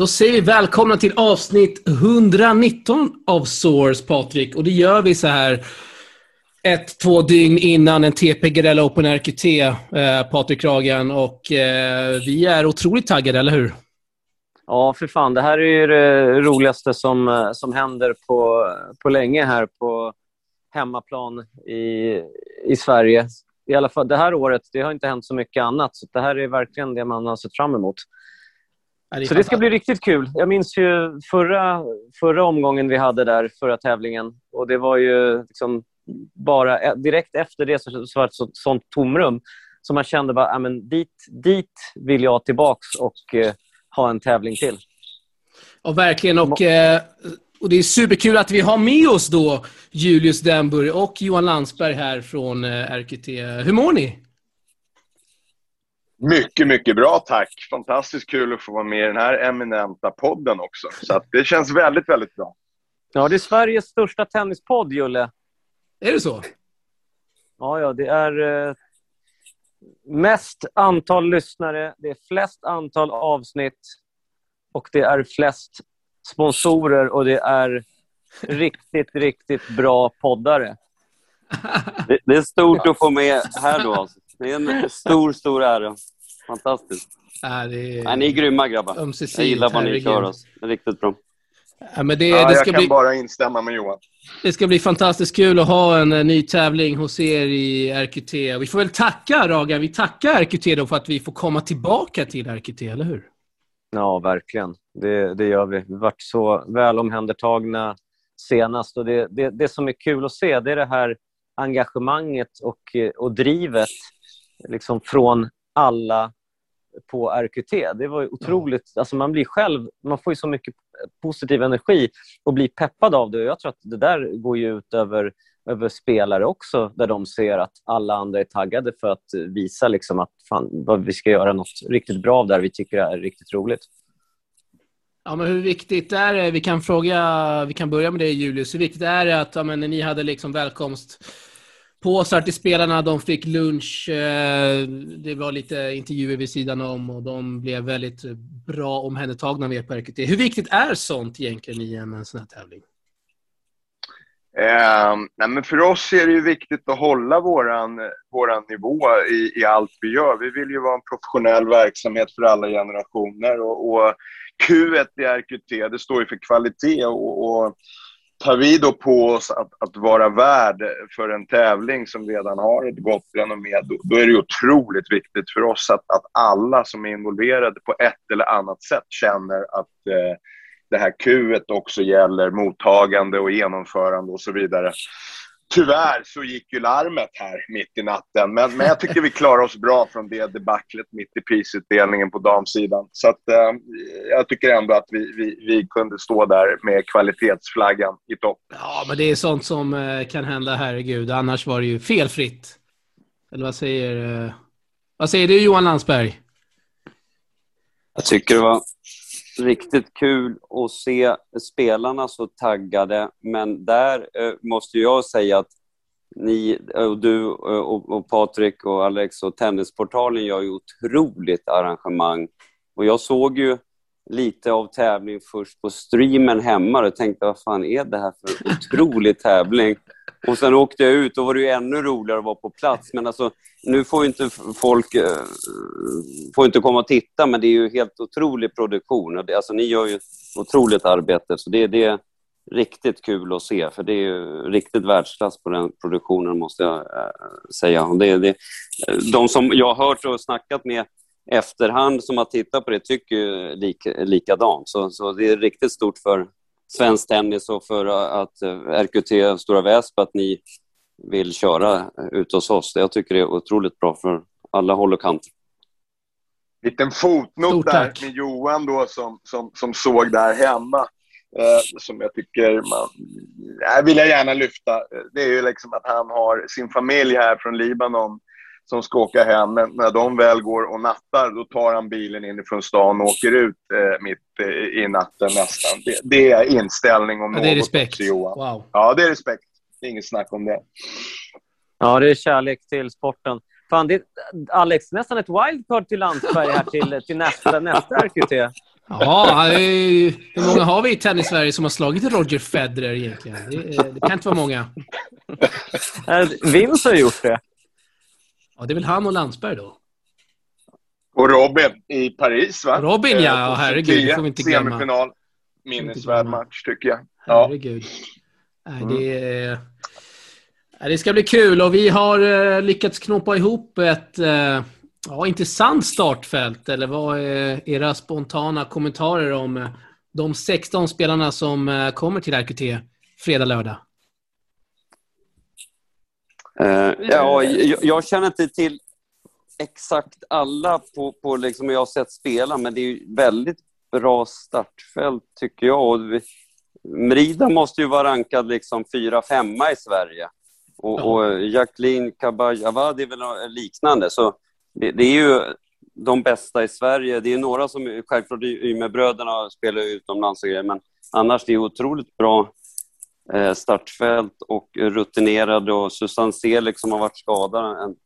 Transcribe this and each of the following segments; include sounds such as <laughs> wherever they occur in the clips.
då säger vi välkomna till avsnitt 119 av Source, Patrik. Och det gör vi så här ett, två dygn innan en TP Garella Open RQT, eh, Patrik Kragen. Och eh, vi är otroligt taggade, eller hur? Ja, för fan. Det här är ju det roligaste som, eh, som händer på, på länge här på hemmaplan i, i Sverige. I alla fall det här året. Det har inte hänt så mycket annat. Så Det här är verkligen det man har sett fram emot. Det så det ska bli riktigt kul. Jag minns ju förra, förra omgången vi hade där, förra tävlingen. Och Det var ju liksom bara e- direkt efter det så, så var det ett sånt tomrum. Så man kände bara, men dit, dit vill jag tillbaks och eh, ha en tävling till. Ja, verkligen. Och, eh, och Det är superkul att vi har med oss då Julius Denburg och Johan Landsberg här från eh, RQT. Hur mår ni? Mycket, mycket bra tack. Fantastiskt kul att få vara med i den här eminenta podden också. Så det känns väldigt, väldigt bra. Ja, det är Sveriges största tennispodd, Julle. Är det så? Ja, ja. Det är eh, mest antal lyssnare, det är flest antal avsnitt och det är flest sponsorer och det är riktigt, riktigt bra poddare. <laughs> Det, det är stort att få med här då. Alltså. Det är en stor, stor ära. Fantastiskt. Ja, det är... ja, ni är grymma grabbar. Jag gillar vad ni kör. Är riktigt bra. Ja, men det, ja, det jag ska kan bli... bara instämma med Johan. Det ska bli fantastiskt kul att ha en eh, ny tävling hos er i RQT. Vi får väl tacka, Ragan. Vi tackar RQT då för att vi får komma tillbaka till RQT, eller hur? Ja, verkligen. Det, det gör vi. Vi har varit så väl omhändertagna senast. Och det, det, det som är kul att se det är det här engagemanget och, och drivet liksom från alla på RQT. Det var otroligt. Alltså man blir själv, man får ju så mycket positiv energi och blir peppad av det. Jag tror att det där går ju ut över, över spelare också, där de ser att alla andra är taggade för att visa liksom att fan, vi ska göra något riktigt bra av där vi tycker är riktigt roligt. Ja, men hur viktigt är det, vi kan fråga, vi kan börja med det Julius, hur viktigt är det att ja, men, ni hade liksom välkomst påsar till spelarna, de fick lunch, eh, det var lite intervjuer vid sidan om och de blev väldigt bra omhändertagna av er på RKT. Hur viktigt är sånt egentligen i en sån här tävling? Eh, nej men för oss är det ju viktigt att hålla våran, våran nivå i, i allt vi gör. Vi vill ju vara en professionell verksamhet för alla generationer och, och Q1 i RQT, det står ju för kvalitet och, och tar vi då på oss att, att, vara värd för en tävling som redan har ett gott renommé, då, då är det otroligt viktigt för oss att, att alla som är involverade på ett eller annat sätt känner att eh, det här Q också gäller mottagande och genomförande och så vidare. Tyvärr så gick ju larmet här mitt i natten, men, men jag tycker vi klarar oss bra från det debaclet mitt i prisutdelningen på damsidan. Så att, eh, jag tycker ändå att vi, vi, vi, kunde stå där med kvalitetsflaggan i topp. Ja, men det är sånt som eh, kan hända, herregud. Annars var det ju felfritt. Eller vad säger, eh, vad säger du, Johan Landsberg? Jag tycker det var riktigt kul att se spelarna så taggade. Men där eh, måste jag säga att ni, eh, och du eh, och, och Patrik och Alex och Tennisportalen gör ju otroligt arrangemang. Och jag såg ju lite av tävling först på streamen hemma och tänkte vad fan är det här för otrolig tävling? Och sen åkte jag ut och var det ju ännu roligare att vara på plats. Men alltså, nu får ju inte folk äh, får inte komma och titta, men det är ju helt otrolig produktion. Alltså, ni gör ju otroligt arbete, så det, det är riktigt kul att se. För det är ju riktigt världsklass på den produktionen, måste jag eh, säga. Och det, det, de som jag har hört och snackat med efterhand som har tittat på det tycker lik, likadant. Så, så det är riktigt stort för svensk tennis och för att eh, RQT Stora Väsby att ni vill köra ut hos oss. Jag tycker det är otroligt bra för alla håll och kanter. Liten fotnot där med Johan då som, som, som såg där hemma. Eh, som jag tycker man... Eh, vill jag gärna lyfta. Det är ju liksom att han har sin familj här från Libanon som ska åka hem. Men när de väl går och nattar, då tar han bilen inifrån stan och åker ut eh, mitt eh, i natten nästan. Det, det, är inställning om ja, något. Det är respekt. Också, Johan. Wow. Ja, det är respekt. Det är inget snack om det. Ja, det är kärlek till sporten. Fan, det är, Alex, nästan ett wildcard till Landsberg här till, till nästa, nästa RQT. Ja, hur många har vi i tennis-Sverige som har slagit Roger Federer egentligen? Det, det kan inte vara många. Vince har gjort det. Ja, det är väl han och Landsberg då. Och Robin i Paris, va? Robin, ja. Eh, herregud. Det får vi inte glömma. Semifinal. Minnesvärd match, tycker jag. Ja. Herregud. Nej, det, mm. det ska bli kul och vi har eh, lyckats knåpa ihop ett eh, ja, intressant startfält. Eller vad är era spontana kommentarer om de 16 spelarna som kommer till RKT fredag, lördag? Uh, ja, jag, jag, känner inte till exakt alla på, på liksom jag har sett spela, men det är väldigt bra startfält tycker jag. Och Mrida måste ju vara rankad liksom fyra, femma i Sverige. Och, och Jacqueline Kabayavad är väl liknande. Så det, det, är ju de bästa i Sverige. Det är några som, självklart Ymerbröderna spelar utomlands och grejer, men annars det är otroligt bra startfält och rutinerade och Susanne Selig som har varit skadad en,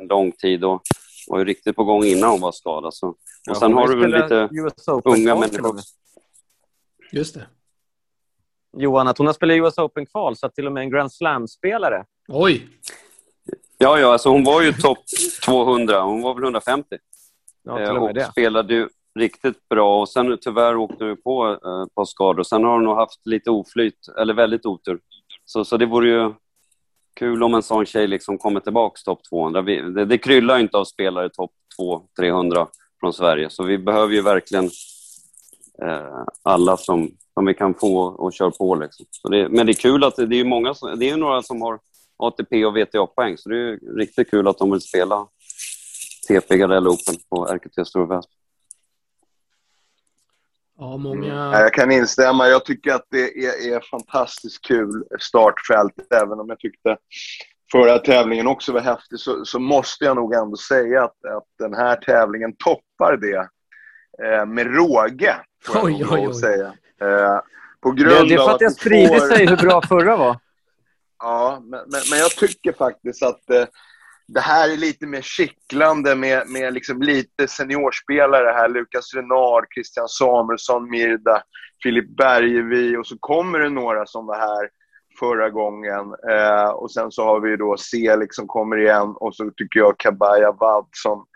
en lång tid och var ju riktigt på gång innan hon var skadad. Så. Och ja, sen har du väl lite unga människor. Just det. Johan, att hon har spelat US Open-kval, så att till och med en Grand Slam-spelare. Oj! Ja, ja, alltså hon var ju topp 200. Hon var väl 150. Ja, till och, med och spelade ju riktigt bra. Och sen tyvärr åkte vi på eh, ett par skador. Sen har hon nog haft lite oflyt, eller väldigt otur. Så, så det vore ju kul om en sån tjej liksom kommer tillbaka topp 200. Vi, det, det kryllar inte av spelare topp 200-300 från Sverige, så vi behöver ju verkligen eh, alla som, som vi kan få och köra på. Liksom. Så det, men det är kul att det, det är många, det är några som har ATP och VTA-poäng, så det är riktigt kul att de vill spela TP Gardell Open på RKT Stora Väsby. Ja, många... Mm. Jag kan instämma. Jag tycker att det är, är fantastiskt kul startfält. Även om jag tyckte förra tävlingen också var häftig så, så måste jag nog ändå säga att, att den här tävlingen toppar det eh, med råge. Oj, oj, oj. Säga. Eh, på grund det, är för att, det sprider får... sig hur bra förra var. <laughs> Ja, men, men, men jag tycker faktiskt att eh, det här är lite mer kittlande med, med liksom lite seniorspelare här. Lukas Renard, Christian Samuelsson, Mirda, Filip Bergevi och så kommer det några som var här förra gången. Eh, och sen så har vi då Celik som kommer igen och så tycker jag Kabaya Vad som...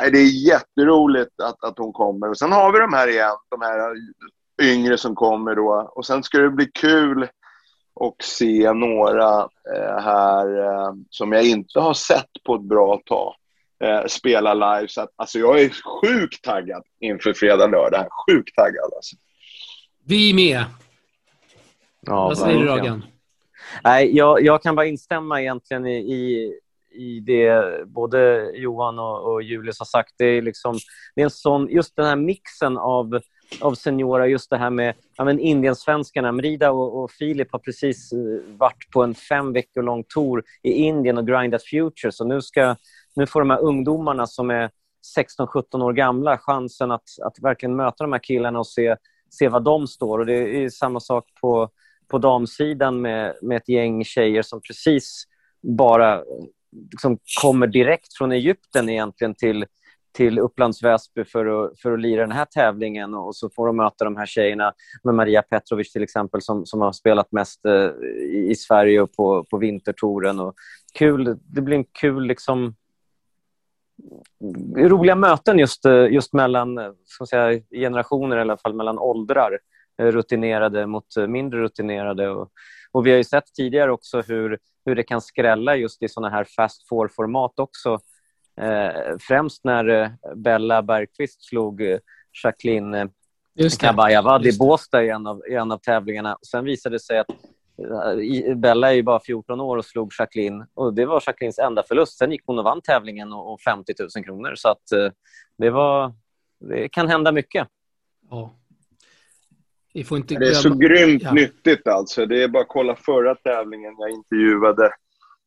Nej, det är jätteroligt att, att hon kommer. Och sen har vi de här igen, de här yngre som kommer då. Och sen ska det bli kul och se några eh, här eh, som jag inte har sett på ett bra tag eh, spela live. Så att, alltså jag är sjukt taggad inför fredag, lördag. Sjukt taggad alltså. Vi med. Ja, Vad säger du, Ragan? Nej, jag, jag kan bara instämma egentligen i, i, i det både Johan och, och Julius har sagt. Det är, liksom, det är en sån, just den här mixen av av seniora, just det här med ja, men Indiensvenskarna. Mrida och, och Filip har precis eh, varit på en fem veckor lång tour i Indien och grindat future. Så nu, ska, nu får de här ungdomarna som är 16-17 år gamla chansen att, att verkligen möta de här killarna och se, se vad de står. Och Det är samma sak på, på damsidan med, med ett gäng tjejer som precis bara eh, liksom kommer direkt från Egypten egentligen till till Upplands Väsby för att, för att lira den här tävlingen och så får de möta de här tjejerna med Maria Petrovic till exempel som, som har spelat mest eh, i, Sverige och på, på vintertouren. Och kul, det blir en kul liksom roliga möten just, eh, just mellan ska säga, generationer, i alla fall mellan åldrar. Eh, rutinerade mot eh, mindre rutinerade. Och, och vi har ju sett tidigare också hur, hur det kan skrälla just i såna här fast four-format också främst när eh, Bella Bergqvist slog eh, Jacqueline eh, Kabayavad i Båstad i en, av, i en av tävlingarna. Sen visade det sig att eh, Bella är ju bara 14 år och slog Jacqueline. Och det var Jacquelines enda förlust. Sen gick hon och vann tävlingen och, och 50 000 kronor. Så att, eh, det, var, det kan hända mycket. Ja. det är så grymt ja. nyttigt alltså. Det är bara att kolla förra tävlingen jag intervjuade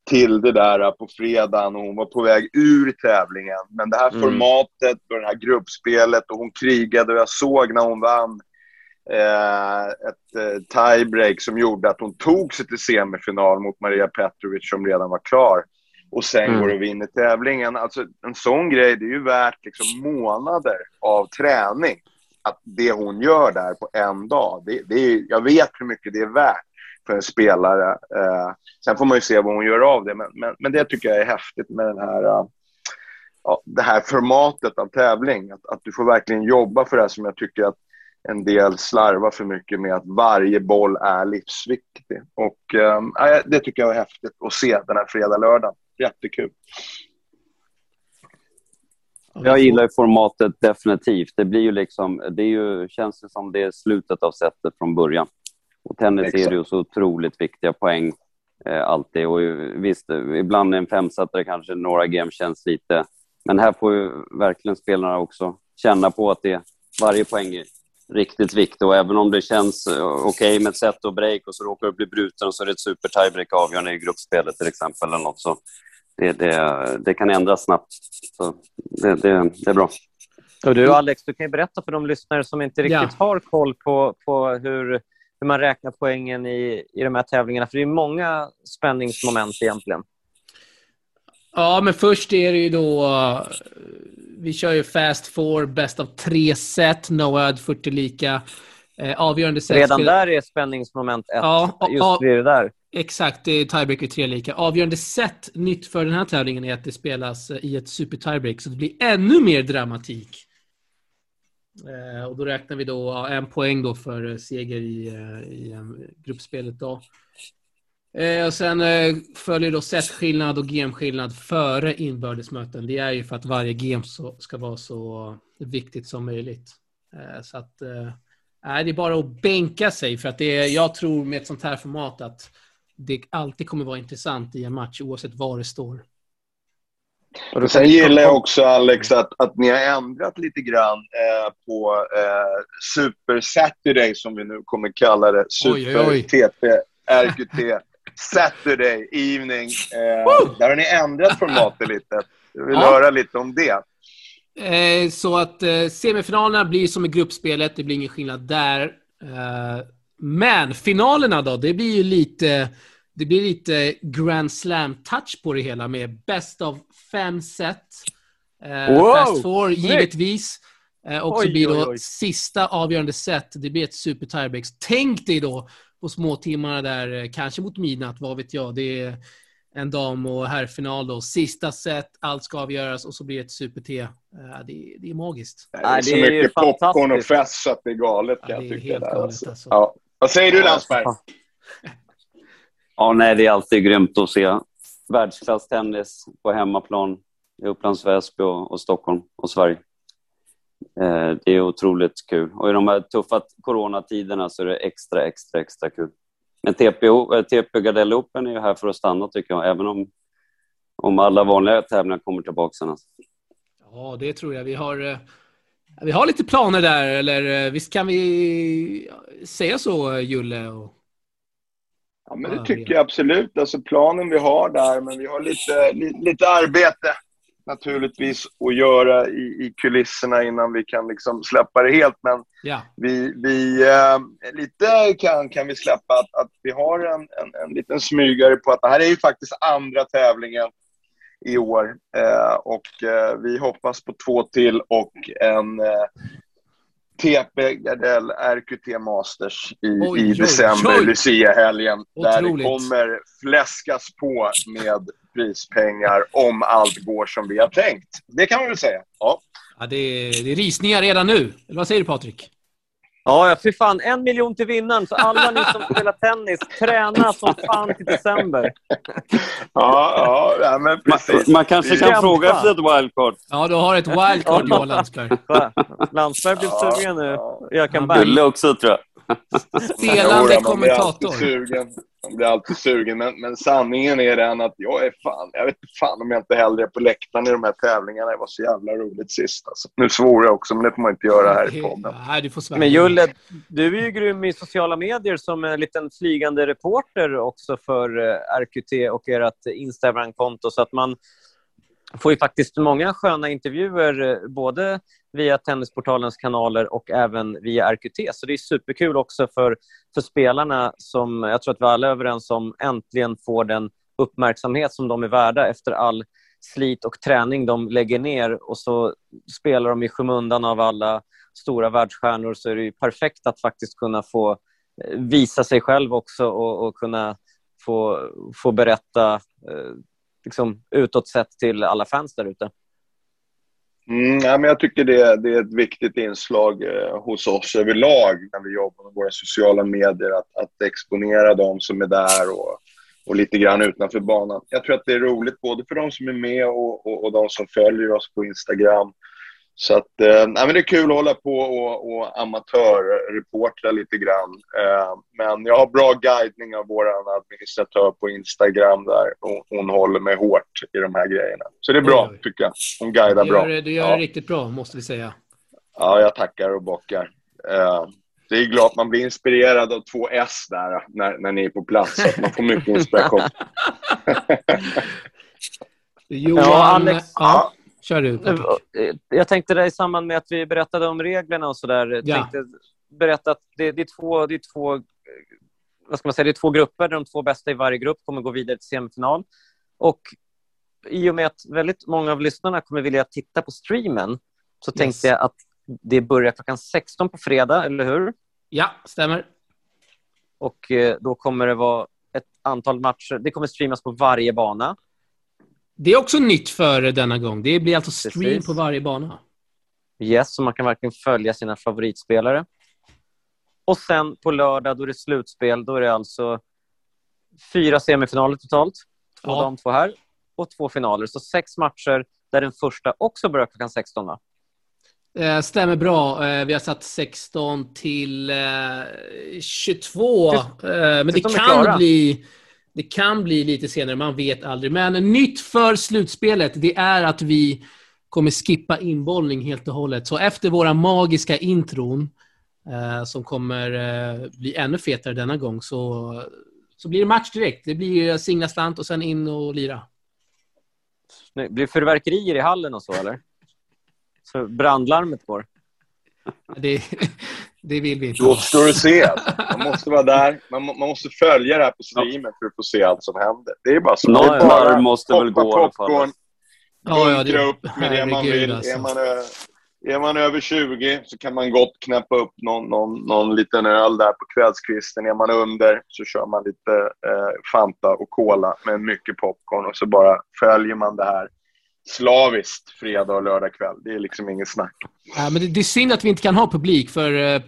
till det där på fredagen och hon var på väg ur tävlingen. Men det här mm. formatet och det här gruppspelet och hon krigade och jag såg när hon vann eh, ett eh, tiebreak som gjorde att hon tog sig till semifinal mot Maria Petrovic som redan var klar. Och sen mm. går och vinner tävlingen. Alltså en sån grej, det är ju värt liksom månader av träning. att det hon gör där på en dag, det, det är, jag vet hur mycket det är värt för en spelare. Eh, sen får man ju se vad hon gör av det, men, men, men det tycker jag är häftigt med den här, uh, ja, det här formatet av tävling. Att, att du får verkligen jobba för det här som jag tycker att en del slarvar för mycket med att varje boll är livsviktig. Och um, det tycker jag är häftigt att se den här fredag-lördagen. Jättekul. Jag gillar ju formatet definitivt. Det blir ju liksom, det är ju, känns det som det är slutet av sättet från början. Och tennis Exakt. är ju så otroligt viktiga poäng eh, alltid. Och visst, ibland en femsättare kanske några game känns lite... Men här får ju verkligen spelarna också känna på att det, varje poäng är riktigt viktig. Och även om det känns eh, okej okay med ett set och break och så råkar du bli bruten och så är det ett super tiebreak avgörande i gruppspelet till exempel. Eller något, så det, det, det kan ändras snabbt. Så det, det, det är bra. Och du Alex, du kan ju berätta för de lyssnare som inte riktigt ja. har koll på, på hur, hur man räknar poängen i, i de här tävlingarna. För det är många spänningsmoment egentligen. Ja, men först är det ju då... Vi kör ju Fast Four, bäst av tre set. No ad 40 lika. Eh, avgörande set. Redan där är spänningsmoment ett. Ja, just vid det där. Exakt, det är tiebreaker tre lika. Avgörande set nytt för den här tävlingen är att det spelas i ett super tiebreak, så det blir ännu mer dramatik. Eh, och då räknar vi då en poäng då för eh, seger i, eh, i gruppspelet. Då. Och sen följer då setskillnad och gemskillnad före inbördesmöten. Det är ju för att varje gem ska vara så viktigt som möjligt. Så att nej, det är bara att bänka sig för att det är, jag tror med ett sånt här format att det alltid kommer vara intressant i en match oavsett var det står. Och sen gillar jag också, Alex, att, att ni har ändrat lite grann eh, på eh, Super Saturday, som vi nu kommer kalla det. Super oj, oj. TP, RQT <laughs> Saturday Evening. Eh, där har ni ändrat formatet lite. Jag vill ja. höra lite om det. Eh, så att eh, semifinalerna blir som i gruppspelet, det blir ingen skillnad där. Eh, men finalerna då, det blir ju lite, det blir lite Grand Slam-touch på det hela med bäst av fem set. Eh, wow. Fast four, givetvis. Eh, och oj, så blir då oj, oj. sista avgörande set, det blir ett super tiebreaks. Tänk dig då på småtimmarna där, eh, kanske mot midnatt, vad vet jag. Det är en dam och herrfinal då. Sista set, allt ska avgöras och så blir det ett super-T. Uh, det, det, är magiskt. Det är, det är så mycket popcorn och fest så att det är galet kan ja, jag tycka. Helt galet, alltså. Alltså. Ja. Vad säger du Landsberg? Ja, nej, det är alltid grymt att se världsklasstennis på hemmaplan i Upplands Väsby och, och Stockholm och Sverige. Eh, det är otroligt kul. Och i de här tuffa coronatiderna så är det extra, extra, extra kul. Men TPO, eh, TP Gardell Open är ju här för att stanna tycker jag, även om, om alla vanliga tävlingar kommer tillbaka sen. Alltså. Ja, det tror jag. Vi har, eh, vi har lite planer där, eller eh, visst kan vi eh, säga så, Julle? Och... Ja, men det tycker jag absolut. Alltså planen vi har där, men vi har lite, lite, arbete naturligtvis att göra i, i kulisserna innan vi kan liksom släppa det helt. Men ja. vi, vi eh, lite kan, kan vi släppa att, att vi har en, en, en liten smygare på att det här är ju faktiskt andra tävlingen i år. Eh, och eh, vi hoppas på två till och en eh, TP Gardell RQT Masters i, oj, i december, Lucia-helgen. Där det kommer fläskas på med prispengar om allt går som vi har tänkt. Det kan man väl säga. Ja. ja det, är, det är risningar redan nu. Eller vad säger du, Patrik? Ja, fy fan. En miljon till vinnaren. Så alla ni som spelar tennis, träna som fan till december. Ja, ja, men precis. Man, man kanske kan Kämpa. fråga efter ett wildcard. Ja, du har ett wildcard då, Landsberg. Landsberg blev sugen nu. Jag kan. Bulle också, tror jag. Spelande kommentator. Man blir alltid sugen, men, men sanningen är den att jag är fan, jag vet inte fan om jag inte hellre är på läktaren i de här tävlingarna. Det var så jävla roligt sist. Alltså. Nu svor jag också, men det får man inte göra här i podden. Nej, du får men Julle, du är ju grym i sociala medier som en liten flygande reporter också för eh, RQT och ert Instagram-konto. Så att man får ju faktiskt många sköna intervjuer, eh, både via Tennisportalens kanaler och även via RQT. Så det är superkul också för, för spelarna som jag tror att vi alla är överens om äntligen får den uppmärksamhet som de är värda efter all slit och träning de lägger ner och så spelar de i skymundan av alla stora världsstjärnor så är det ju perfekt att faktiskt kunna få eh, visa sig själv också och, och kunna få, få berätta eh, liksom, utåt sett till alla fans där ute. Mm, ja, men jag tycker det, det är ett viktigt inslag eh, hos oss överlag när vi jobbar med våra sociala medier, att, att exponera de som är där och, och lite grann utanför banan. Jag tror att det är roligt både för de som är med och, och, och de som följer oss på Instagram. Så att, eh, men det är kul att hålla på och, och amatörreportra lite grann. Eh, men jag har bra guidning av vår administratör på Instagram där. Och hon håller mig hårt i de här grejerna. Så det är bra, det tycker jag. Hon guidar du gör, bra. Du gör ja. det riktigt bra, måste vi säga. Ja, jag tackar och bockar. Eh, det är klart man blir inspirerad av två S där när, när ni är på plats. Så att man får mycket inspiration. <laughs> <laughs> Johan, Ja, Alex. Ja, kör du. Patrik. Eh, Jag tänkte det i samband med att vi berättade om reglerna och sådär. Ja. tänkte berätta att det, det, är två, det, är två, vad ska man säga, det är två grupper där de två bästa i varje grupp kommer gå vidare till semifinal. Och i och med att väldigt många av lyssnarna kommer vilja titta på streamen så tänkte jag att det börjar klockan 16 på fredag, eller hur? Ja, stämmer. Och eh, då kommer det vara ett antal matcher. Det kommer streamas på varje bana. Det är också nytt för denna gång. Det blir alltså stream Precis. på varje bana. Yes, så man kan verkligen följa sina favoritspelare. Och sen på lördag, då är det slutspel. Då är det alltså fyra semifinaler totalt. Två Ja. dam, två här. Och två finaler. Så sex matcher där den första också börjar klockan 16. Va? Eh, stämmer bra. Eh, vi har satt 16 till eh, 22. Eh, men det de kan, bli, det kan bli lite senare, man vet aldrig. Men nytt för slutspelet, det är att vi kommer skippa inbollning helt och hållet. Så efter våra magiska intron, eh, som kommer eh, bli ännu fetare denna gång, så, så blir det match direkt. Det blir singla slant och sen in och lira. Snyggt. Blir det fyrverkerier i hallen och så, eller? Så brandlarmet går? <laughs> Det, det vill vi inte. Då står det se. Man måste vara <laughs> där. Man, man måste följa det här på streamen för att få se allt som händer. Det är bara så. Något Det är bara varv måste väl gå i alla fall. popcorn, Ja, ja, bunkra det- upp med det man vill. alltså. Är, man, är man över 20 så kan man gott knäppa upp någon, någon, någon liten öl där på kvällskvisten. Är man under så kör man lite eh, Fanta och Cola med mycket popcorn och så bara följer man det här slaviskt fredag och lördag kväll. Det är liksom inget snack. Ja, men det, det är synd att vi inte kan ha publik, för eh,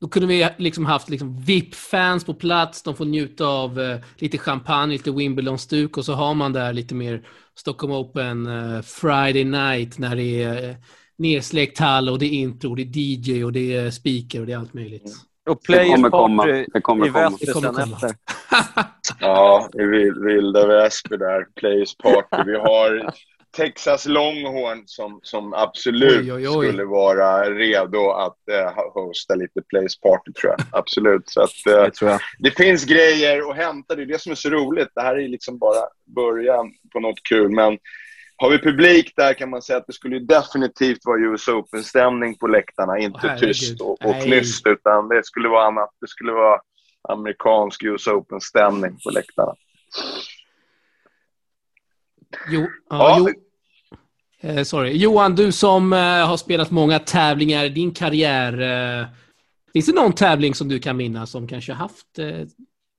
då kunde vi liksom haft liksom VIP-fans på plats. De får njuta av eh, lite champagne, lite Wimbledon-stuk och så har man där lite mer Stockholm Open eh, Friday night när det är eh, nersläckt hall och det är intro, det är DJ och det är speaker och det är allt möjligt. Och Det kommer komma. Players Det kommer i komma. väster Det kommer sen komma. efter. <laughs> Ja, i vil- vilda Väsby där. Players Party. Vi har Texas Longhorn som, som absolut Oj, oj, oj. skulle vara redo att eh, hosta lite Players Party, tror jag. Absolut. Så att, eh, Det tror jag. det finns grejer att hämta. Det är det som är så roligt. Det här är liksom bara början på något kul. Men har vi publik där kan man säga att det skulle ju definitivt vara US Open-stämning på läktarna. Inte herregud. tyst och, och knyst, utan det skulle vara annat. Det skulle vara amerikansk US Open-stämning på läktarna. Jo, ja, jo, eh, sorry. Johan, du som eh, har spelat många tävlingar i din karriär. Eh, finns det någon tävling som du kan minnas som kanske haft eh,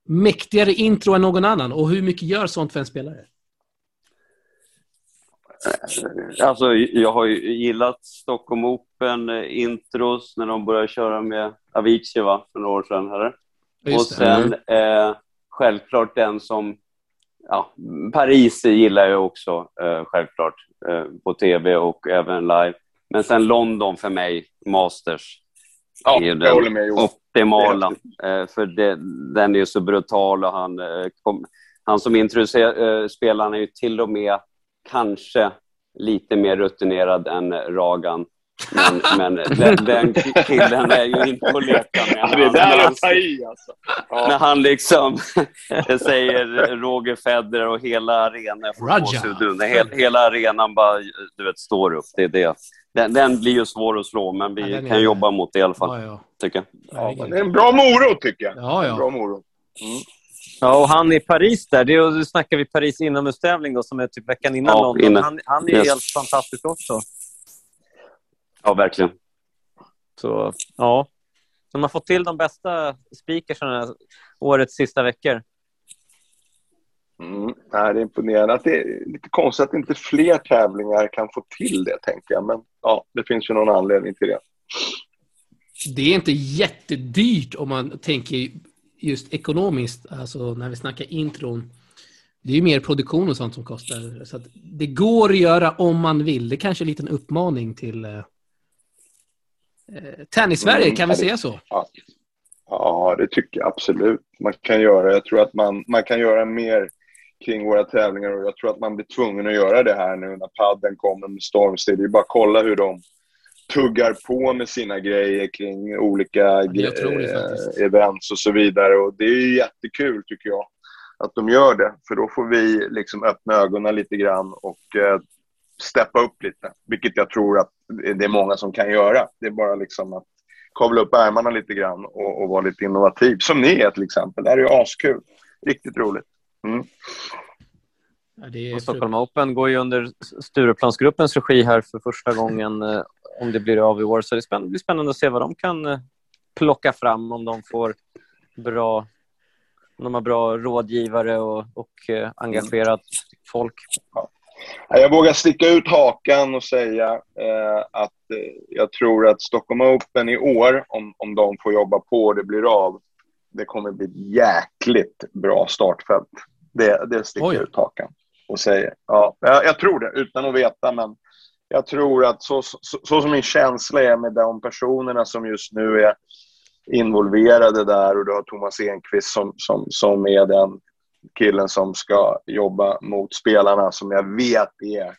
mäktigare intro än någon annan? Och hur mycket gör sånt för en spelare? Alltså, jag har ju gillat Stockholm Open, eh, intros, när de började köra med Avicii va, för några år sedan. Eller? Och sen eh, självklart den som... Ja, Paris gillar jag också, eh, självklart, eh, på tv och även live. Men sen London för mig, Masters, Ja, är den med optimala. Det är Eh, för det, den är ju så brutal och han, eh, kom, han som introducerar eh, spelaren är ju till och med kanske lite mer rutinerad än Ragan. Men, men den, den killen är ju inte att leka med. Ja, det När där är han- att ta i alltså. när Ja. han liksom <laughs> säger Roger Federer och hela arenan får. Hela, hela arenan bara du vet, står upp. Det är det. Den, den blir ju svår att slå, men vi Ja, den är- kan jobba mot det i alla fall, Ja, ja. tycker jag. Ja, men det är en bra morot, tycker jag. Ja, En ja. bra morot. Mm. Ja, och han i Paris där, det är, då snackar vi Paris inomhustävling då, som är typ veckan innan Ja, London. innan. Han, han är Yes. helt fantastisk också. Ja, verkligen. Så, ja. De har fått till de bästa speakersarna årets sista veckor. Mm. Nej, det är imponerande. Att det är lite konstigt att inte fler tävlingar kan få till det, tänker jag. Men ja, det finns ju någon anledning till det. Det är inte jättedyrt om man tänker just ekonomiskt, alltså när vi snackar intron. Det är ju mer produktion och sånt som kostar. Så att det går att göra om man vill. Det är kanske är en liten uppmaning till eh, Tennis-Sverige, Mm, kan vi säga så? Ja. ja, det tycker jag absolut man kan göra. Jag tror att man, man kan göra mer kring våra tävlingar och jag tror att man blir tvungen att göra det här nu när padden kommer med Stormstay. Det är bara att kolla hur de tuggar på med sina grejer kring olika det eh, events och så vidare. Och det är jättekul tycker jag att de gör det. För då får vi liksom öppna ögonen lite grann och eh, steppa upp lite. Vilket jag tror att det är många som kan göra. Det är bara liksom att kavla upp ärmarna lite grann och, och vara lite innovativ. Som ni är till exempel. Det här är ju askul. Riktigt roligt. Mm. Ja, det är Och Stockholm Open går ju under Stureplansgruppens regi här för första gången, eh, om det blir av i år. Så det blir spännande att se vad de kan eh, plocka fram, om de får bra, om de har bra rådgivare och, och eh, engagerat folk. Ja, Jag vågar sticka ut hakan och säga eh, att eh, jag tror att Stockholm Open i år, om, om de får jobba på och det blir av, det kommer bli ett jäkligt bra startfält. Det, det sticker Oj. ut hakan och säger. Ja, jag, jag tror det, utan att veta, men jag tror att så, så, så som min känsla är med de personerna som just nu är involverade där och du har Thomas Enqvist som, som, som är den killen som ska jobba mot spelarna som jag vet är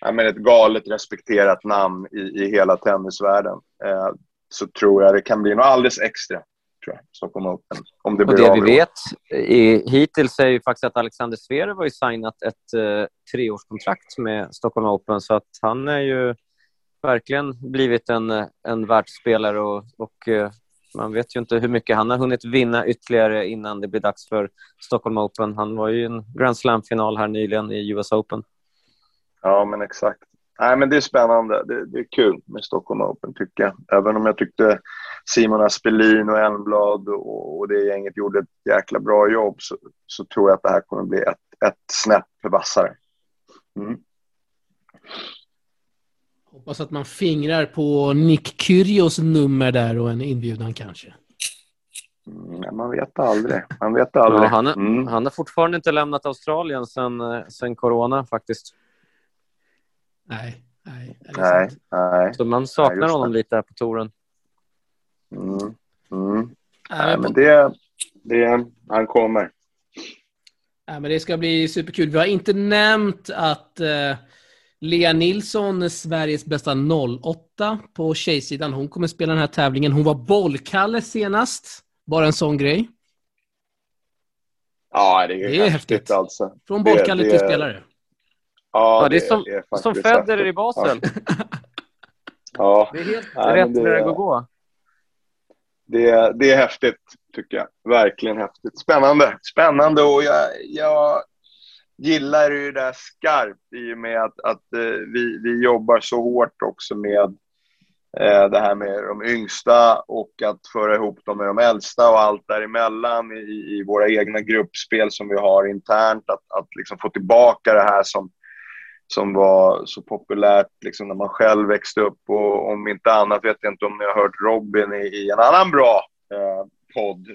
ja, men ett galet respekterat namn i, i hela tennisvärlden. Eh, så tror jag det kan bli något alldeles extra, tror jag, Stockholm Open. Om det Och blir det av vi vet i, hittills är ju faktiskt att Alexander Zverev har ju signat ett eh, treårskontrakt med Stockholm Open, så att han är ju verkligen blivit en, en världsspelare och, och eh, man vet ju inte hur mycket han har hunnit vinna ytterligare innan det blir dags för Stockholm Open. Han var ju i en Grand Slam-final här nyligen i US Open. Ja, men exakt. Nej, men det är spännande. Det, det är kul med Stockholm Open, tycker jag. Även om jag tyckte Simon Aspelin och Elmblad och, och det gänget gjorde ett jäkla bra jobb så, så tror jag att det här kommer bli ett, ett snäpp vassare. Mm. Hoppas att man fingrar på Nick Kyrgios nummer där och en inbjudan kanske. Mm, man vet aldrig. Man vet aldrig. Ja, han, är, Mm. han har fortfarande inte lämnat Australien sen, eh, sen corona faktiskt. Nej, nej. det Nej, nej. Så man saknar det. honom lite här på touren. Mm. Mm. Nej, Nej, men det, det, han kommer. Nej, men det ska bli superkul. Vi har inte nämnt att eh, Lea Nilsson, Sveriges bästa 08 på tjejsidan, hon kommer spela den här tävlingen. Hon var bollkalle senast. Bara en sån grej. Ja, det är, Det är häftigt, häftigt. alltså. Från Det- bollkalle det- till spelare. Ja, Ja, det är som, faktiskt som Federer häftigt. i Basel. Ja, Det är helt Nej, rätt det- väg att gå. det, det är häftigt, tycker jag. Verkligen häftigt. Spännande. Spännande och jag, jag gillar ju det där skarpt i och med att, att eh, vi, vi jobbar så hårt också med eh, det här med de yngsta och att föra ihop dem med de äldsta och allt däremellan i, i våra egna gruppspel som vi har internt. Att, att liksom få tillbaka det här som, som var så populärt liksom när man själv växte upp. Och om inte annat vet jag inte om ni har hört Robin i, i en annan bra eh, podd,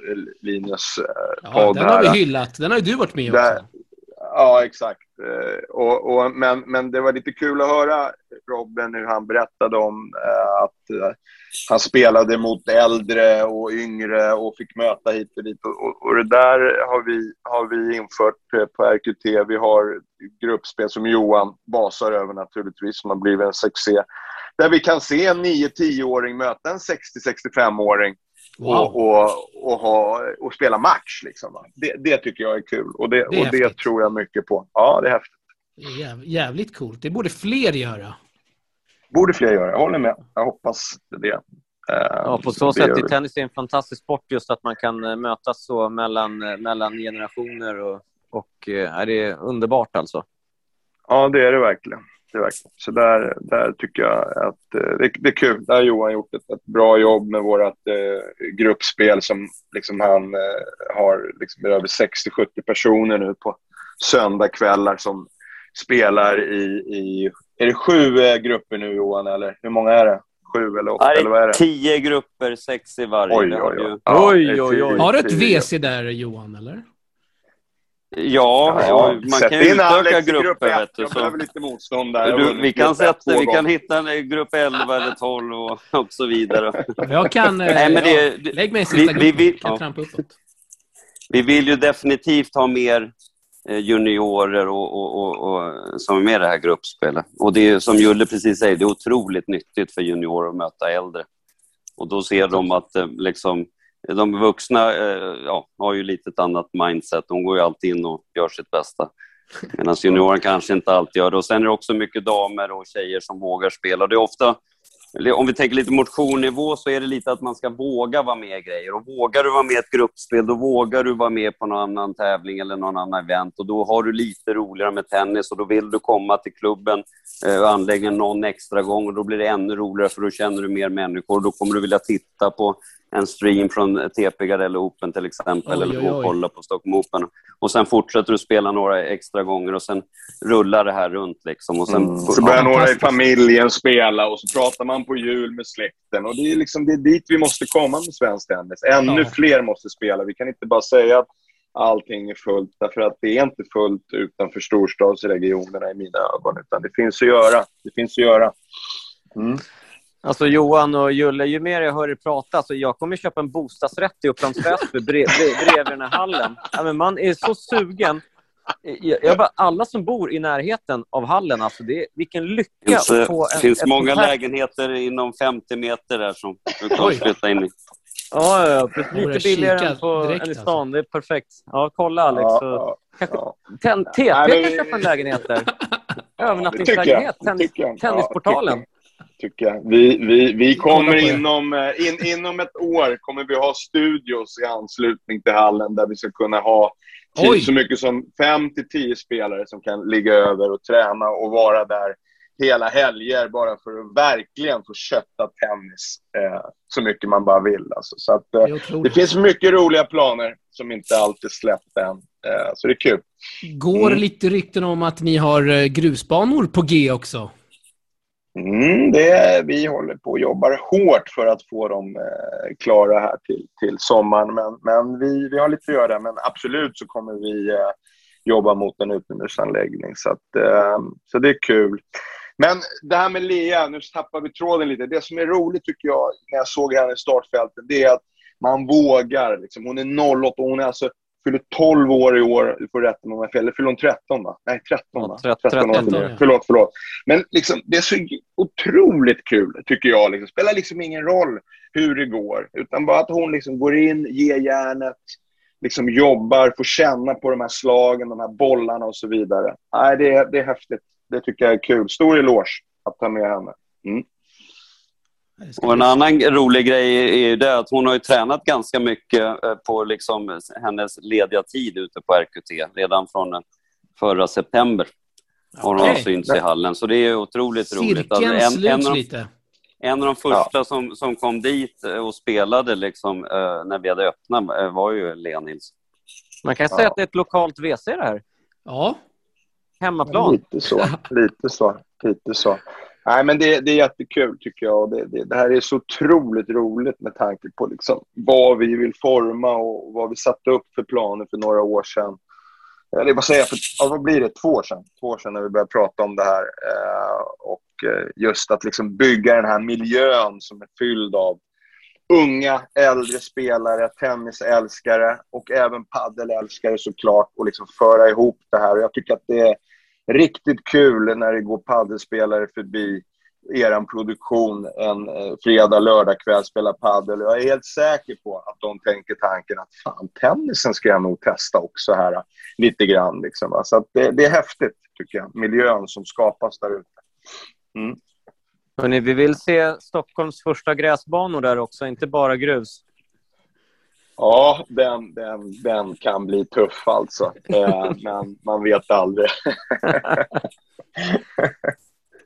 Linus eh, Ja, podd den har här. vi hyllat. Den har ju du varit med Där- också. Ja, exakt. Eh, och, och, men, men det var lite kul att höra Robin hur han berättade om eh, att eh, han spelade mot äldre och yngre och fick möta hit och dit. Och, och, det där har vi, har vi infört på RQT. Vi har gruppspel som Johan basar över naturligtvis, som har blivit en succé. Där vi kan se en 9-10-åring möta en 60-65-åring Wow. och, och, ha, och spela match. Liksom, va. det, det tycker jag är kul och det, Det är och det tror jag mycket på. Ja, det är häftigt. Det är jäv- jävligt coolt. Det borde fler göra. borde fler göra. Jag håller med. Jag hoppas det. Ja, på så, sätt är tennis en fantastisk sport, just att man kan mötas så mellan, mellan generationer. Och, och är det underbart alltså. Ja, det är det verkligen. Det är verkligen. Så där, där tycker jag att det, det är kul. Där har Johan gjort ett, ett bra jobb med vårt eh, gruppspel som liksom han eh, har liksom över 60-70 personer nu på söndagkvällar som spelar i, i... Är det sju eh, grupper nu, Johan? Eller hur många är det? Sju eller åtta? Nej, eller vad är det? Tio grupper, sex i varje. Oj, oj, oj. Oj, oj, oj. Har du ett WC där, Johan? eller? Ja, ja, man kan ju utöka grupper. Grupp du, så. lite motstånd där. Du, vi, kan sätta, vi kan hitta en grupp 11 eller 12 och, <laughs> och så vidare. Jag kan... <laughs> Nej, men det, ja, lägg mig i sista vi, vi, vi, kan ja. trampa uppåt. Vi vill ju definitivt ha mer Eh, juniorer och, och, och, och, som är med i det här gruppspelet. Och det är som Julle precis säger, det är otroligt nyttigt för juniorer att möta äldre. Och då ser de att eh, liksom, de vuxna eh, ja, har ju lite ett annat mindset. De går ju alltid in och gör sitt bästa. Medan junioren kanske inte alltid gör det. Och sen är det också mycket damer och tjejer som vågar spela. Det är ofta om vi tänker lite motionnivå så är det lite att man ska våga vara med i grejer. Och vågar du vara med i ett gruppspel, då vågar du vara med på någon annan tävling eller någon annan event. Och då har du lite roligare med tennis och då vill du komma till klubben eh, och anläggningen någon extra gång och då blir det ännu roligare för då känner du mer människor. och Då kommer du vilja titta på en stream från TP Gardell Open till exempel, oj, eller gå och kolla på Stockholm Open. Och sen fortsätter du spela några extra gånger och sen rullar det här runt. Liksom. Och sen mm. Så börjar några i familjen spela och så pratar man på jul med släkten. Och det är, liksom, det är dit vi måste komma med svensk tennis. Ännu ja. fler måste spela. Vi kan inte bara säga att allting är fullt, därför att det är inte fullt utanför storstadsregionerna i mina ögon, utan det finns att göra. Det finns att göra. Mm. Alltså Johan och Julle, ju mer jag hör er prata, alltså jag kommer köpa en bostadsrätt i Upplands Väsby bredvid den här hallen. Ja, men man är så sugen. Jag, jag bara, alla som bor i närheten av hallen, alltså det, vilken lycka finns, att få Det finns många här... lägenheter inom 50 meter där som du kan flytta in i. Ja, ja, ja. lite billigare än, på, direkt, än i stan. Alltså. Det är perfekt. Ja, kolla Alex. Ja, ja, ja. TP kan köpa en lägenhet där. Övernattningslägenhet. Tennis, tennisportalen tycker jag. Vi, vi, vi kommer inom, eh, in, inom ett år kommer vi ha studios i anslutning till hallen där vi ska kunna ha Oj. så mycket som fem till tio spelare som kan ligga över och träna och vara där hela helger bara för att verkligen få kötta tennis eh, så mycket man bara vill. Alltså. Så att, eh, det, det, finns mycket roliga planer som inte alltid släppt än. Eh, så det är kul. Går mm. lite rykten om att ni har eh, grusbanor på G också? Mm, det, vi håller på och jobbar hårt för att få dem eh, klara här till, till sommaren. Men, men vi, vi har lite att göra. Men absolut så kommer vi eh, jobba mot en utomhusanläggning. Så, att, eh, så det är kul. Men det här med Lea, nu tappar vi tråden lite. Det som är roligt tycker jag när jag såg henne i startfältet, det är att man vågar. Liksom. Hon är 08 och hon är alltså fyller 12 år i år. Du får rätta mig om jag fel. Eller fyller hon 13? Va? Nej, 13. Va? 13, 13 år. Förlåt, förlåt, förlåt. Men liksom, det är så otroligt kul, tycker jag. Liksom. Spelar liksom ingen roll hur det går. Utan bara att hon liksom går in, ger järnet, liksom jobbar, får känna på de här slagen, de här bollarna och så vidare. Nej, det, är, det är häftigt. Det tycker jag är kul. Stor eloge att ta med henne. Mm. Och en annan rolig grej är ju det att hon har ju tränat ganska mycket eh, på liksom hennes lediga tid ute på RQT. Redan från förra september har hon okay. synts i hallen. Så det är otroligt Cirkeln roligt. Alltså en, sluts en, av, lite. En av de första ja. som, som kom dit och spelade liksom, när vi hade öppnat var ju Lea Nilsson. Man kan ja. säga att det är ett lokalt WC det här. Ja. Hemmaplan. Lite så. Lite så. Lite så. Nej, men det, det är jättekul tycker jag. Det, det, det, här är så otroligt roligt med tanke på liksom vad vi vill forma och vad vi satte upp för planer för några år sedan. Eller vad säger jag, för, ja, vad blir det, två år sedan? Två år sedan när vi började prata om det här. Eh, och eh, just att liksom bygga den här miljön som är fylld av unga, äldre spelare, tennisälskare och även paddelälskare såklart och liksom föra ihop det här. Och jag tycker att det är riktigt kul när det går paddelspelare förbi er produktion en eh, fredag, lördag kväll spelar paddel. Jag är helt säker på att de tänker tanken att fan, tennisen ska jag nog testa också här eh, lite grann. Liksom, Så det, det, är häftigt, tycker jag, miljön som skapas där ute. Mm. Hörrni, vi vill se Stockholms första gräsbanor där också, inte bara grus. Ja, den, den, den kan bli tuff alltså. Eh, <laughs> men man vet aldrig. <laughs>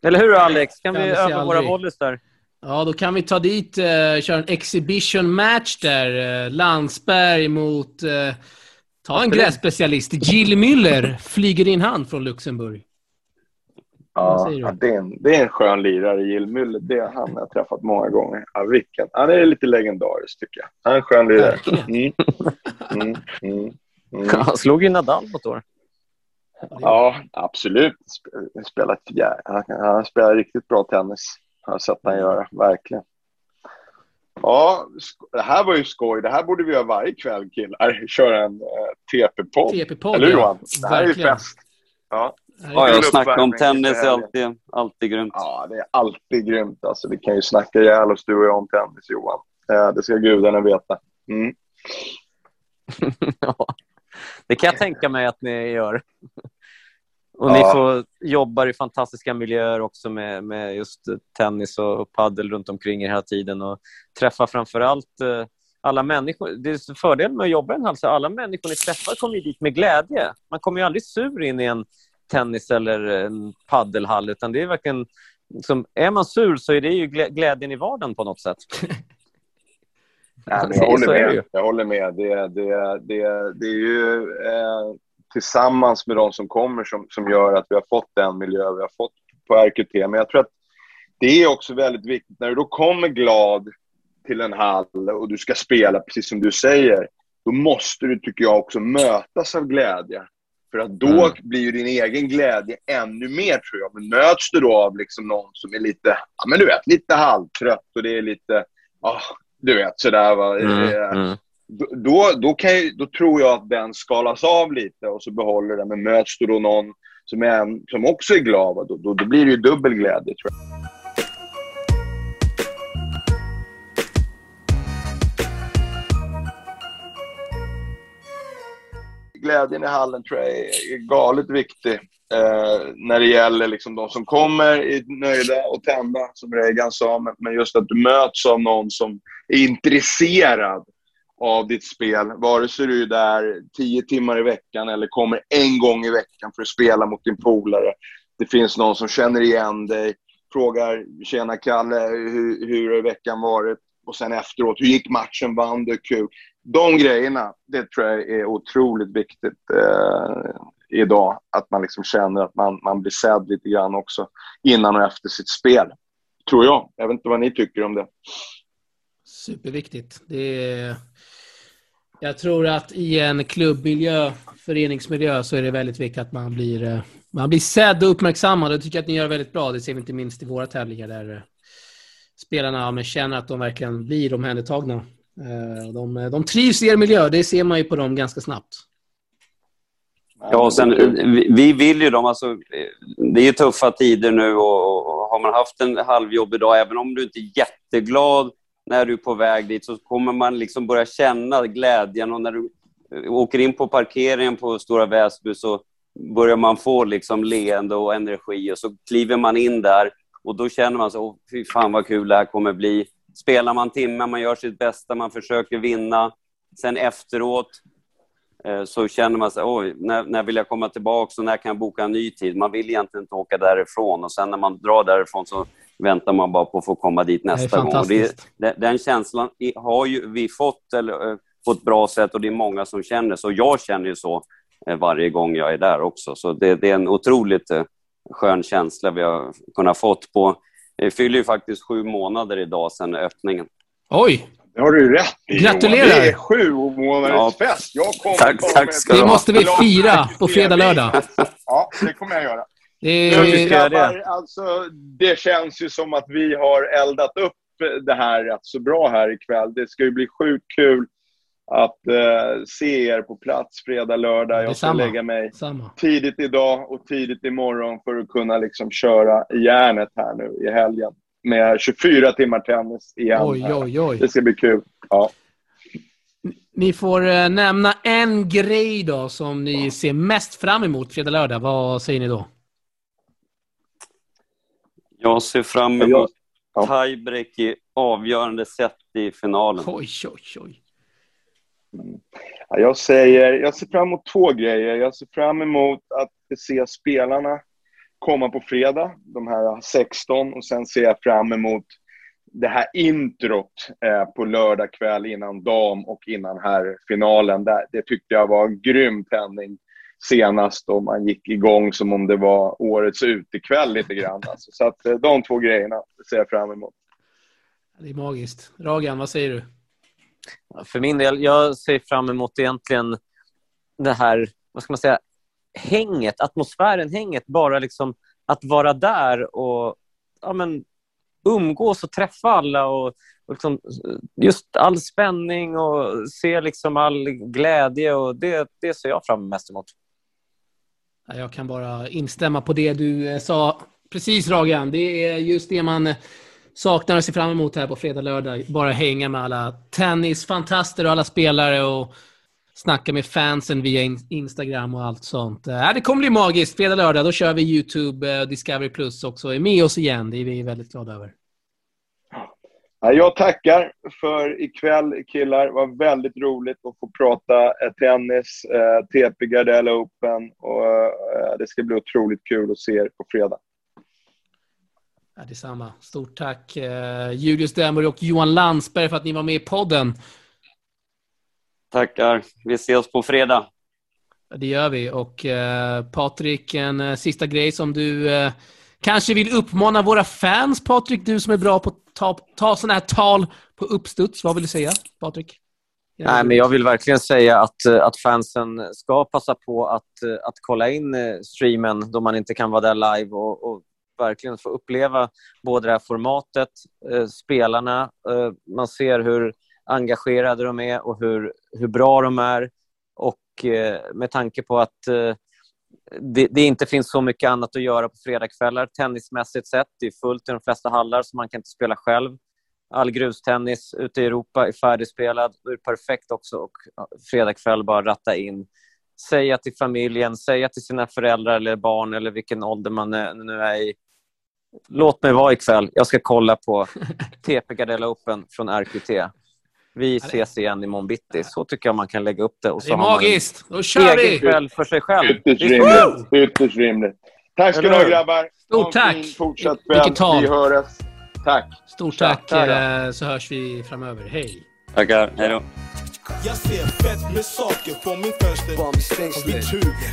Eller hur Alex? Kan, vi öva våra volleys där? Ja, då kan vi ta dit, eh, köra en exhibition match där. Eh, Landsberg mot, eh, ta en grässpecialist, Jill Müller, flyger in han från Luxemburg. Ja, ja, det, är en, det är en skön lirare, Jill Müller. Det är han jag har <laughs> träffat många gånger. Ja, vilken. Han är lite legendarisk, tycker jag. Han är en skön lirare. Verkligen. Mm. <laughs> Mm. Mm. Mm. Han slog ju Nadal på ett år. Ja, absolut. Sp- Spelat, ja, han, han spelar riktigt bra tennis. Har jag sett han göra, verkligen. Ja, det här var ju skoj. Det här borde vi göra varje kväll, killar. Köra en uh, TP-podd. TP-podd, Eller hur, ja. Johan? Det här är ju Verkligen. fest. Ja. Ja, jag snackar om tennis är alltid, alltid grymt. Ja, det är alltid grymt. Alltså, vi kan ju snacka ihjäl oss, du och jag, om tennis, Johan. Eh, det ska gudarna veta. Mm. <laughs> Ja, det kan jag tänka mig att ni gör. Och ni Ja. får jobbar i fantastiska miljöer också med, med just tennis och paddel runt omkring er hela tiden och träffa framför allt eh, alla människor. Det är så fördelen med att jobba i en hall, så alla människor ni träffar kommer ju dit med glädje. Man kommer ju aldrig sur in i en tennis eller en paddelhall, utan det är verkligen... Som, är man sur så är det ju glä- glädjen i vardagen på något sätt. <laughs> Nej, jag håller med. Jag håller med. Det, det, det, det är ju eh, tillsammans med de som kommer som, som gör att vi har fått den miljö vi har fått på RQT. Men jag tror att det är också väldigt viktigt när du då kommer glad till en hall och du ska spela, precis som du säger, då måste du, tycker jag, också mötas av glädje. För att då Mm. blir ju din egen glädje ännu mer, tror jag. Men möts du då av liksom någon som är lite, ja men du vet, lite halvtrött och det är lite, ah, du vet, sådär va. Eh, mm. då, då, kan jag, då tror jag att den skalas av lite och så behåller den. Men möts du då någon som, är som också är glad, då, då, då blir det ju dubbel glädje, tror jag. Glädjen i hallen tror jag är, är galet viktig. Eh, när det gäller liksom de som kommer är nöjda och tända, som Reagan sa. Men, men just att du möts av någon som är intresserad av ditt spel. Vare sig du är där tio timmar i veckan eller kommer en gång i veckan för att spela mot din polare. Det finns någon som känner igen dig, frågar “Tjena Kalle, hur, hur har veckan varit?” och sen efteråt “Hur gick matchen? Vann du? Kul?” De grejerna, det tror jag är otroligt viktigt eh, idag. Att man liksom känner att man, man blir sedd lite grann också innan och efter sitt spel. Tror jag. Jag vet inte vad ni tycker om det. Superviktigt. Det är... Jag tror att i en klubbmiljö, föreningsmiljö, så är det väldigt viktigt att man blir, eh, man blir sedd och uppmärksammad. Det tycker jag att ni gör väldigt bra. Det ser vi inte minst i våra tävlingar där eh, spelarna ja, men känner att de verkligen blir omhändertagna. Eh, de, de trivs i er miljö. Det ser man ju på dem ganska snabbt. Ja, och sen, vi, vi vill ju dem, alltså, det är ju tuffa tider nu och, och har man haft en halvjobbig dag, även om du inte är jätteglad när du är på väg dit, så kommer man liksom börja känna glädjen och när du eh, åker in på parkeringen på Stora Väsby så börjar man få liksom leende och energi och så kliver man in där och då känner man så, Åh, fy fan vad kul det här kommer bli. Spelar man timmar, man gör sitt bästa, man försöker vinna. Sen efteråt eh, så känner man sig, oj, när, när vill jag komma tillbaka och när kan jag boka en ny tid? Man vill egentligen inte åka därifrån och sen när man drar därifrån så väntar man bara på att få komma dit nästa gång. Och det, den, den känslan har ju vi fått eller, eh, på ett bra sätt och det är många som känner så. Jag känner ju så eh, varje gång jag är där också. Så det, det är en otroligt skön känsla vi har kunnat fått på... Det fyller ju faktiskt sju månader idag sedan öppningen. Oj! Det har du ju rätt i, Gratulerar. Johan. Det är sju månaders Ja. fest. Jag kommer Tack, ta tack ska Det måste vi fira på fredag, lördag. <laughs> Ja, det kommer jag göra. Det är, ska- göra det. Grabbar, alltså, det känns ju som att vi har eldat upp det här rätt så bra här ikväll. Det ska ju bli sjukt kul att eh, se er på plats fredag, lördag. Jag ska lägga mig samma. tidigt idag och tidigt imorgon för att kunna liksom köra i järnet här nu i helgen. Med 24 timmar tennis igen. Oj, oj, oj. Det ska bli kul. Ja. Ni får eh, nämna en grej då som ni ser mest fram emot fredag, lördag. Vad säger ni då? Jag ser fram emot ja. tiebreak i avgörande set i finalen. Oj, oj, oj. Ja, jag, säger, jag ser fram emot två grejer. Jag ser fram emot att se spelarna komma på fredag, de här 16, och sen ser jag fram emot det här introt eh, på lördag kväll innan dam och innan här finalen. Där, det tyckte jag var en grym tändning senast och man gick igång som om det var årets utekväll lite grann. <laughs> Alltså. Så att eh, de två grejerna ser jag fram emot. Det är magiskt. Ragan, vad säger du? För min del, jag ser fram emot egentligen det här, vad ska man säga, hänget, atmosfären, hänget. Bara liksom att vara där och ja, men, umgås och träffa alla. Och, och liksom, just all spänning och se liksom all glädje. och Det, det ser jag fram mest emot. Jag kan bara instämma på det du eh, sa precis, Ragan. Det är just det man saknar och ser fram emot här på fredag, lördag. Bara hänga med alla tennisfantaster och alla spelare och snacka med fansen via Instagram och allt sånt. Äh, det kommer bli magiskt. Fredag, lördag, då kör vi YouTube och Discovery Plus också. Är med oss igen. Det är vi väldigt glada över. Jag tackar för ikväll, killar. Det var väldigt roligt att få prata eh, tennis, eh, TP Gardella Open. Och, det ska bli otroligt kul att se er på fredag. Ja, detsamma. Stort tack Julius Denberg och Johan Landsberg för att ni var med i podden. Tackar. Vi ses på fredag. Det gör vi. Och Patrik, en sista grej som du kanske vill uppmana våra fans, Patrik, du som är bra på att ta, ta sådana här tal på uppstuds. Vad vill du säga, Patrik? Nej, men jag vill verkligen säga att, eh, att fansen ska passa på att, eh, att kolla in eh, streamen då man inte kan vara där live och, och verkligen få uppleva både det här formatet, eh, spelarna, eh, man ser hur engagerade de är och hur, hur bra de är. Och eh, med tanke på att eh, det, det, inte finns så mycket annat att göra på fredagskvällar tennismässigt sett. Det är fullt i de flesta hallar, så man kan inte spela själv. All grustennis ute i Europa är färdigspelad. Då är det perfekt också att fredagkväll bara ratta in. Säga till familjen, säga till sina föräldrar eller barn eller vilken ålder man nu är i. Låt mig vara ikväll. Jag ska kolla på <laughs> TP Gardella Open från RQT. Vi ses igen imorgon bitti. Så tycker jag man kan lägga upp det. Och så det är magiskt! Då kör vi! kväll för sig själv. Ytterst rimligt. Ytterst rimligt. Tack ska du ha grabbar. Stort tack! Fortsatt kväll. Vi hörs. Tack. Stort tack, tack. Eh, så hörs vi framöver. Hej! Tackar. Hej då. Jag ser fett med saker på min fönster. Barn vid stängslet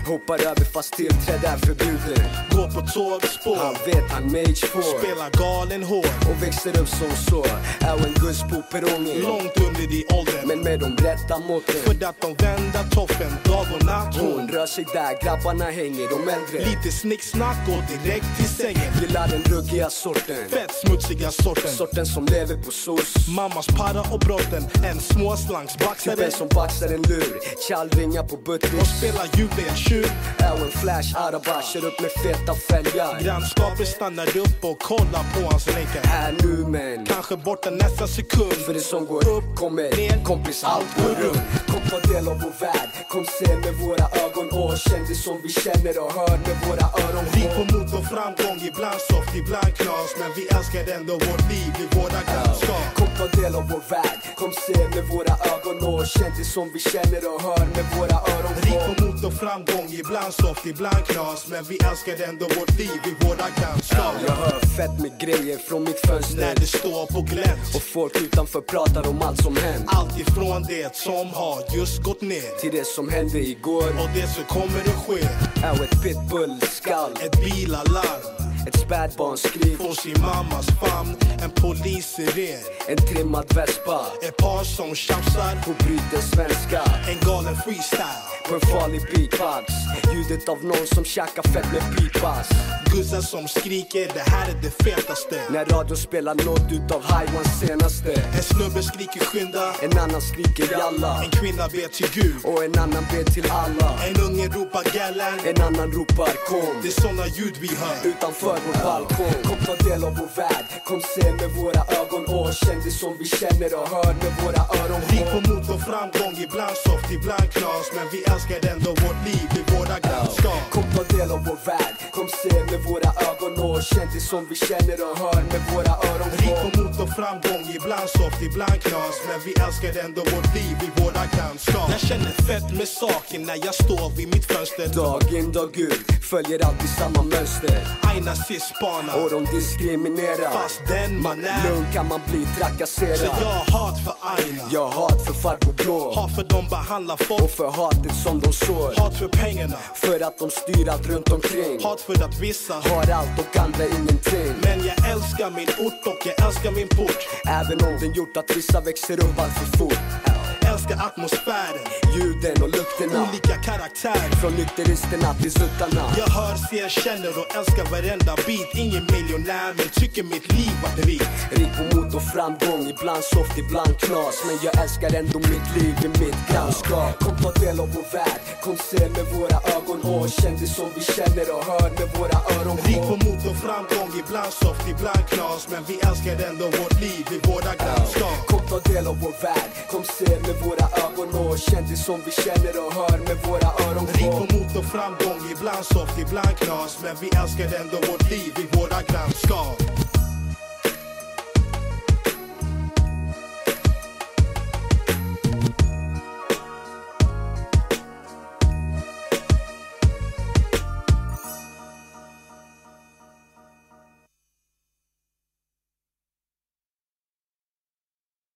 Hoppar över fast tillträde är förbjudet. Går på tågspår. Han vet han mage får. Spelar galen hår Och växer upp som så. Är en guss på perrongen. Långt under i åldern Men med de rätta måtten. För att de vänder toffen dag och natt. Hon rör sig där grabbarna hänger de äldre. Lite snicksnack och direkt till sängen. Gillar den ruggiga sorten. Fett smutsiga sorten. Sorten som lever på sås. Mammas para och brotten. En småslangs Typen som baxar en lur. Kallringar på buttis Och spelar juveltjur Är en flash araba Kör upp med feta fälgar. Grannskapet stannar upp och kollar på hans länkar. Här nu men Kanske borta nästa sekund. För det som går upp kommer ner Kompis allt går runt. Kom ta del av vår värld. Kom se med våra ögon. Och känn det som vi känner och hör med våra öron. Vi på mot och framgång. Ibland soft, ibland knas. Men vi älskar ändå vårt liv i våra grannskap. Kom ta del av vår värld. Kom se med våra ögon och känt det som vi känner och hör med våra öron Rik på mot och framgång, ibland soft, ibland knas. Men vi älskar ändå vårt liv i våra grannskap. Jag hör fett med grejer från mitt fönster. När det står på glänt. Och folk utanför pratar om allt som hänt. Allt ifrån det som har just gått ner. Till det som hände igår. Och det som kommer att ske. Är ett pitbull-skall. Ett bilalarm ett spädbarnsskrik Får sin mammas famn En polissiren En trimmad vespa. Ett par som tjafsar. På bryter svenska. En galen freestyle På en farlig beatbox. Ljudet av någon som tjackar fett med pipas. Guzzar som skriker det här är det fetaste. När radion spelar nåt utav Highwans senaste. En snubbe skriker skynda. En annan skriker jalla. En kvinna ber till Gud. Och en annan ber till alla. En unge ropar gallan En annan ropar kom. Det är såna ljud vi hör. Utanför för vår balkong. Kom ta del av vår värld, kom se med våra ögon. Och känn det som vi känner och hör med våra öron. Rik på mot och framgång, ibland soft, ibland knas Men vi älskar älskar ändå vårt liv i våra grannskap. Kom ta del av vår värld, kom se med våra ögon och känn det som vi känner och hör med våra öron Rik på mot och framgång, ibland soft, ibland knas. Men vi älskar ändå vårt liv i våra grannskap. Jag känner fett med saken när jag står vid mitt fönster. Dag in dag ut, följer alltid samma mönster. Aina spanar och de diskriminerar. Fast den man är Lugn kan man bli Så trakasserad jag har hat för Aina. Jag har hat för farbror. Blå Hat för de behandlar och folk för hatet som de sår. Hat för pengarna. För att de styr allt runt omkring. Hat för att vissa Har allt och andra ingenting. Men jag älskar min ort och jag älskar min port. Även om den gjort att vissa växer upp allt för fort. Älskar atmosfären, Ljuden och lukterna. Olika karaktärer Från nykteristerna till suttarna. Jag hör, ser, känner och älskar varenda bit Ingen miljonär men tycker mitt liv var rikt Rik på mod och framgång, ibland soft, ibland knas. Men jag älskar ändå mitt liv i mitt grannskap. Kom ta del av vår värld, kom se med våra ögon och känn det som vi känner och hör med våra öron Rik på mod och framgång, ibland soft, ibland knas. Men vi älskar ändå vårt liv i våra grannskap. Kom ta del av vår värld, kom se med våra ögon och känn det som vi känner och hör med våra öron Rik på mod och framgång, ibland soft, ibland knas. Men vi älskar ändå vårt liv i våra grannskap.